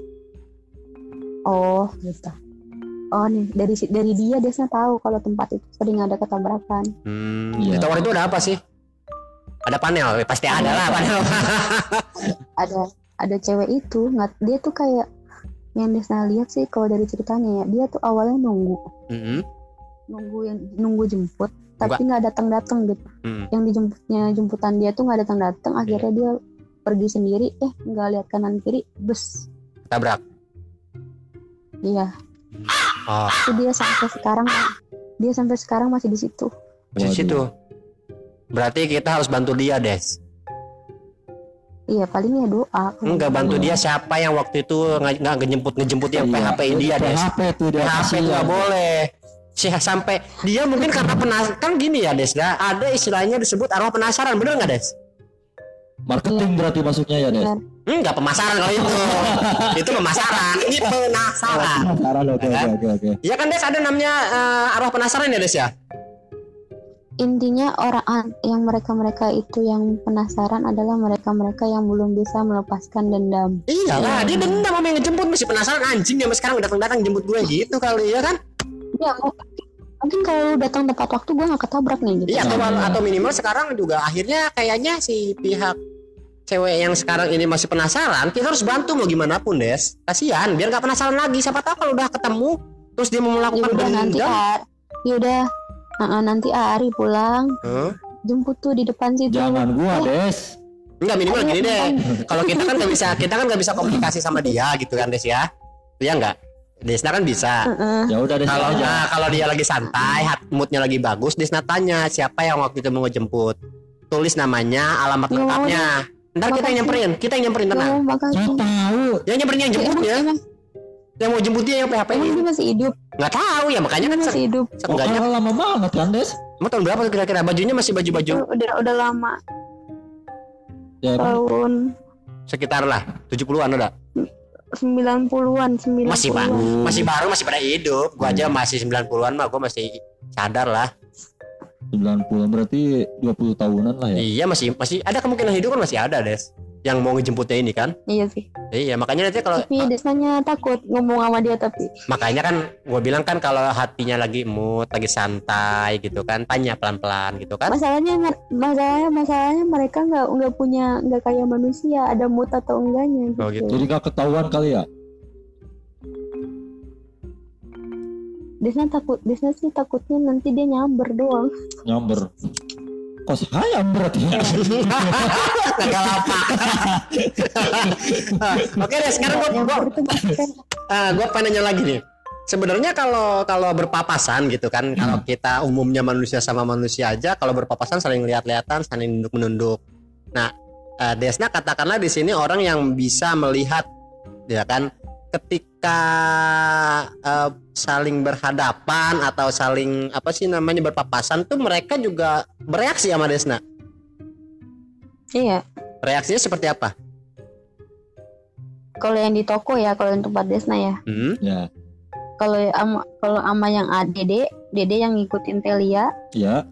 oh gitu oh nih dari dari dia Desna tahu kalau tempat itu sering ada ketabrakan Hmm, Iya. Di tower itu ada apa sih? Ada panel, Ya, pasti ada lah panel. ada ada cewek itu nggak dia tuh kayak yang Desna lihat sih kalau dari ceritanya ya dia tuh awalnya nunggu Mm-mm. nunggu yang nunggu jemput tapi nggak datang datang gitu Mm. yang dijemputnya jemputan dia tuh nggak datang datang Iya. akhirnya dia pergi sendiri eh nggak lihat kanan kiri bus Tabrak. iya Oh, itu dia sampai sekarang dia sampai sekarang masih di situ di Waduh. situ. Berarti kita harus bantu dia, Des. iya paling ya doa Enggak bantu dia siapa yang waktu itu nggak nggak ngejemput ngejemput yang Iya. PHP in dia, Des. PHP tuh dia PHP itu nggak boleh. Sih sampai dia mungkin karena penas kan gini ya Des ya. Ada istilahnya disebut arwah penasaran bener nggak Des? marketing berarti masuknya ya Des. Enggak pemasaran kalau itu. Itu pemasaran ini penasaran. Penasaran oke Ya oke kan? oke oke ya kan Des? Ada namanya eh, arwah penasaran ya Des ya? Intinya orang an- yang mereka mereka itu yang penasaran adalah mereka mereka yang belum bisa melepaskan dendam. Iya lah dia dendam sama yang ngejemput masih penasaran. Anjing dia sekarang datang datang jemput gue gitu kali ya kan ya mungkin kalau datang tepat waktu gue nggak ketabrak nih gitu iya atau, Iya. atau minimal sekarang juga akhirnya kayaknya si pihak cewek yang sekarang ini masih penasaran kita harus bantu mau gimana pun Des kasihan biar nggak penasaran lagi siapa tahu kalau udah ketemu terus dia mau ya melakukan udah nanti ya udah Heeh, nanti Ari pulang Hah? jemput tuh di depan situ jangan gua Des Enggak minimal Ayo, gini deh. Kalau kita kan nggak bisa, kita kan nggak bisa komunikasi sama dia gitu kan Des ya. Iya enggak? Desna kan bisa. Heeh. ya udah Des Kalau aja nah, kalau dia lagi santai, hat- moodnya lagi bagus, Desna tanya siapa yang waktu itu mau ngejemput. Tulis namanya, alamat mau lengkapnya. Ntar kita yang nyamperin, kita yang nyamperin tenang. Oh, makasih. saya tahu Yang nyamperin yang jemput ya. emang, Yang mau jemput dia yang PHP emang ini. dia masih hidup Nggak tahu ya makanya kan masih hidup oh, seenggaknya. kan lama banget kan Des Emang tahun berapa kira-kira bajunya masih baju-baju udah udah lama ya tahun sekitar lah 70-an udah. 90-an 90-an Masih pak, masih baru masih pada hidup. Gua aja masih 90-an mah, gua masih sadar lah. 90 berarti 20 tahunan lah ya Iya masih masih ada kemungkinan hidup kan masih ada des yang mau ngejemputnya ini kan? Iya sih. Iya makanya nanti kalau tapi desanya takut ngomong sama dia tapi makanya kan gue bilang kan kalau hatinya lagi mood lagi santai gitu kan tanya pelan pelan gitu kan. masalahnya masalahnya masalahnya mereka nggak nggak punya nggak kayak manusia ada mood atau enggaknya gitu, Oh, gitu. jadi gak ketahuan kali ya? Desna takut Desna sih takutnya nanti dia nyamber doang. Nyamber kok saya berarti ya? Apa. Oke deh sekarang gue gue maksudnya gue pengen nanya lagi nih. Sebenarnya kalau kalau berpapasan gitu kan kalau kita umumnya manusia sama manusia aja kalau berpapasan saling lihat-lihatan saling nunduk menunduk nah eh, Desna katakanlah di sini orang yang bisa melihat ya kan ketika eh, saling berhadapan atau saling apa sih namanya berpapasan tuh mereka juga bereaksi sama Desna. Iya. Reaksinya seperti apa? Kalau yang di toko ya kalau yang tempat Desna ya. Hmm? ya. Kalau ama kalau ama yang dede dede yang ngikutin Telia. Ya.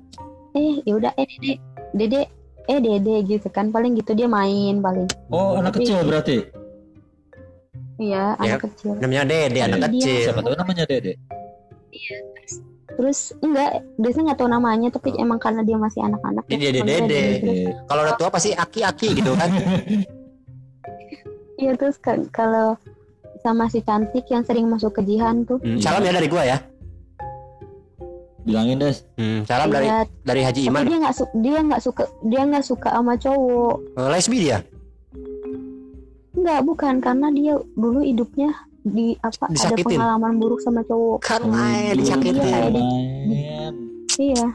Eh yaudah eh dede dede eh dede gitu kan paling gitu dia main paling. Oh anak Tapi- kecil berarti Ya. iya anak kecil. namanya Dede anak Iya. kecil siapa tahu namanya Dede. Terus enggak Desna nggak tahu namanya tapi emang karena dia masih anak-anak Dia ya, Dede Dede. Dede. Dede kalau udah tua pasti aki-aki gitu kan. Iya terus ka- kalau sama si cantik yang sering masuk ke Jihan tuh. Hmm, salam ya dari gua ya. Bilangin Des. Hmm, salam dari Iya, dari Haji tapi Iman. dia nggak su- dia nggak suka dia nggak suka sama cowok. Eh, lesbi dia Enggak bukan. Karena dia dulu hidupnya di apa ada Disakitin. pengalaman buruk sama cowok. Kan main disakitin. Iya, kayak di- Main. iya.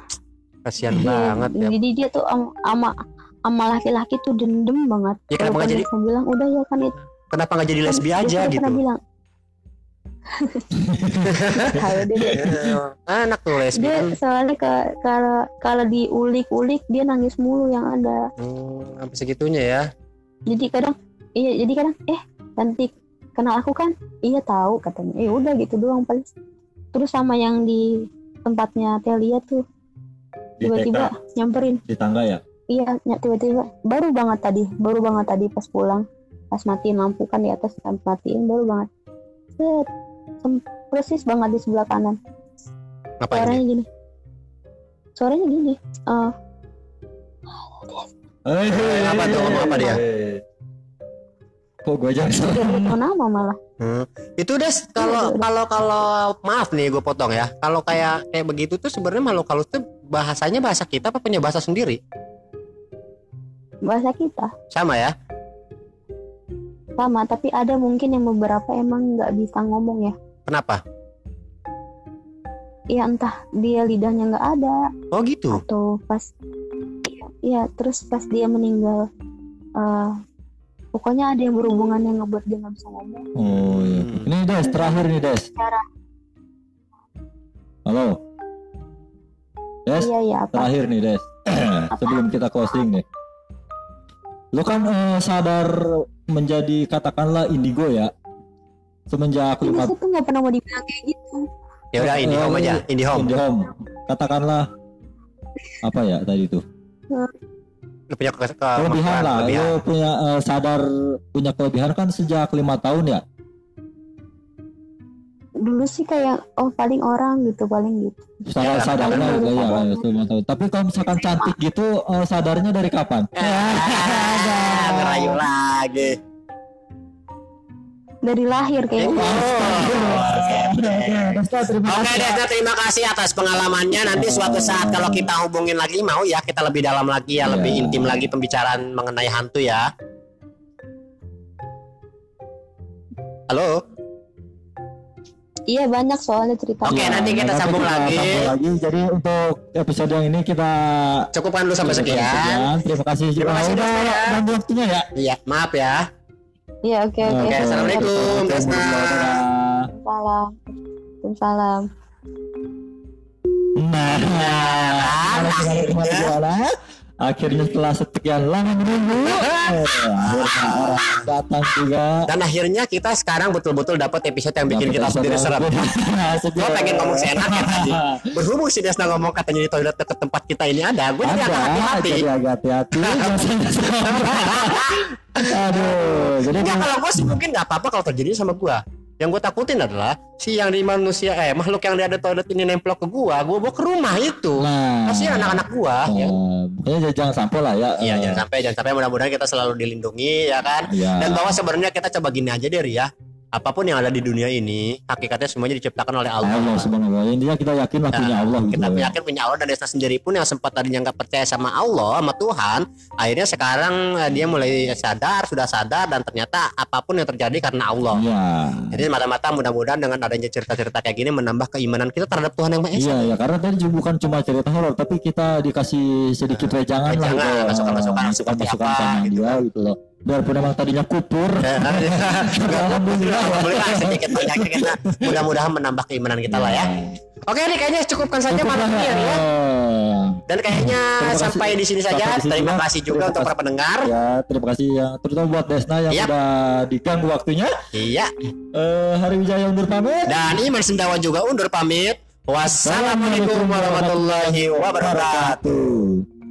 Kasihan Iya, banget ya. Jadi dia tuh am- ama ama laki-laki tuh dendam banget. Ya, kenapa nggak Walaupun jadi- dia bilang udah ya kan itu. Kenapa nggak jadi lesbi Dia aja kan gitu? pernah bilang. Tahu deh dia. anak tuh lesbi dia kan. soalnya ke- kalau kalau diulik-ulik dia nangis mulu yang ada. Hmm, sampai segitunya ya. Jadi kadang iya jadi kadang eh cantik kenal aku kan? Iya tahu katanya. Eh udah gitu doang paling. Terus sama yang di tempatnya Telia tuh tiba-tiba nyamperin. Di tangga ya. iya tiba-tiba baru banget tadi baru banget tadi pas pulang. Pas matiin lampu kan di atas kan matiin baru banget. Set persis banget di sebelah kanan. Ngapain suaranya dia? gini. Suaranya gini eh. Eh, apa tuh, ngomong apa dia? Kok gue aja nama malah Hmm. Itu des kalau Iya, iya. kalau kalau maaf nih gue potong ya. Kalau kayak kayak begitu tuh sebenarnya makhluk halus tuh bahasanya bahasa kita apa punya bahasa sendiri? bahasa kita Sama ya? sama tapi ada mungkin yang beberapa emang nggak bisa ngomong ya Kenapa? ya entah dia lidahnya nggak ada Oh gitu. atau pas ya terus pas dia meninggal eh pokoknya ada yang berhubungan yang ngebuat dia nggak bisa ngomong Oh iya. Hmm. Ini Des, terakhir nih Des. Cara. Halo. Des, iya ya apa terakhir nih Des. Sebelum kita closing nih. Lu kan eh, sadar menjadi katakanlah indigo ya. Semenjak ini lima saya tuh nggak pernah mau dibilang kayak gitu Ya udah Eh, IndiHome eh, aja, IndiHome. IndiHome. Katakanlah apa ya tadi tuh? Lu punya ke, ke, Kelebihan lah. kelebihan. Lu punya eh, sadar punya kelebihan kan sejak lima tahun ya. dulu sih kayak oh paling orang gitu paling gitu Sadar Ya, sadarnya gitu ya, sadar. ya, lima tahun. Tapi kalau misalkan cantik gitu eh, sadarnya dari kapan? Ngerayu lagi. Dari lahir Oh. kayaknya terima Oke. Desna terima kasih atas pengalamannya Nanti suatu saat kalau kita hubungin lagi Mau ya kita lebih dalam lagi ya Iya. Lebih intim lagi pembicaraan mengenai hantu ya Halo iya banyak soalnya cerita Oke, nanti kita nanti sambung lagi. sambung lagi. Jadi untuk episode yang ini kita Cukupkan dulu sampai sekian Terima kasih Terima kasih, udah ya. waktunya ya. Iya maaf ya iya oke oke Oke, Assalamualaikum, Desna. salam salam Nah, Nah, gimana, akhirnya. gimana? Akhirnya setelah sekian lama menunggu, orang datang juga. Dan akhirnya kita sekarang betul-betul dapat episode yang bikin kita sendiri serem Gue pengen ngomong seenaknya tadi Berhubung si Desna ngomong katanya di toilet deket tempat kita ini ada Gue jadi agak hati-hati jadi agak hati-hati. Aduh, jadi kalau gue sih mungkin nggak apa-apa kalau terjadi sama gue. Yang gue takutin adalah si yang di manusia eh makhluk yang ada toilet ini nempel ke gue, gue bawa ke rumah itu. nah, Kasihan anak-anak gue. ya. eh, pokoknya jangan sampai lah ya. Iya eh, jangan sampai jangan sampai mudah-mudahan kita selalu dilindungi ya kan. ya. Dan bahwa sebenarnya kita coba gini aja deh ya. Apa pun yang ada di dunia ini hakikatnya semuanya diciptakan oleh Allah. Allah subhanahu wa ta'ala. Intinya kita yakin lah Nah, punya Allah gitu. kita ya. yakin punya Allah dan Desna sendiri pun yang sempat tadinya nggak percaya sama Allah sama Tuhan akhirnya sekarang eh, dia mulai sadar sudah sadar dan ternyata apa pun yang terjadi karena Allah Iya. Jadi mata-mata mudah-mudahan dengan adanya cerita-cerita kayak gini menambah keimanan kita terhadap Tuhan yang Maha Esa. Iya ya karena tadi juga bukan cuma cerita horor tapi kita dikasih sedikit wejangan lah Wejangan, gitu. masukan-masukan Masukan- seperti apa, gitu dia gitu loh. Biarpun emang tadinya kupur. Alhamdulillah. Alhamdulillah sedikit banyaknya kita mudah-mudahan menambah keimanan kita lah ya. Oke nih kayaknya cukupkan saja malam ini ya. Dan kayaknya sampai di sini saja. Sampai di sini Terima juga. kasih juga Terima untuk para pendengar. Ya terima kasih yang terutama buat Desna yang Yap. udah diganggu waktunya. Iya. Eh Hari Wijaya undur pamit. Dan Iman Sendawa juga undur pamit. Wassalamualaikum warahmatullahi wabarakatuh.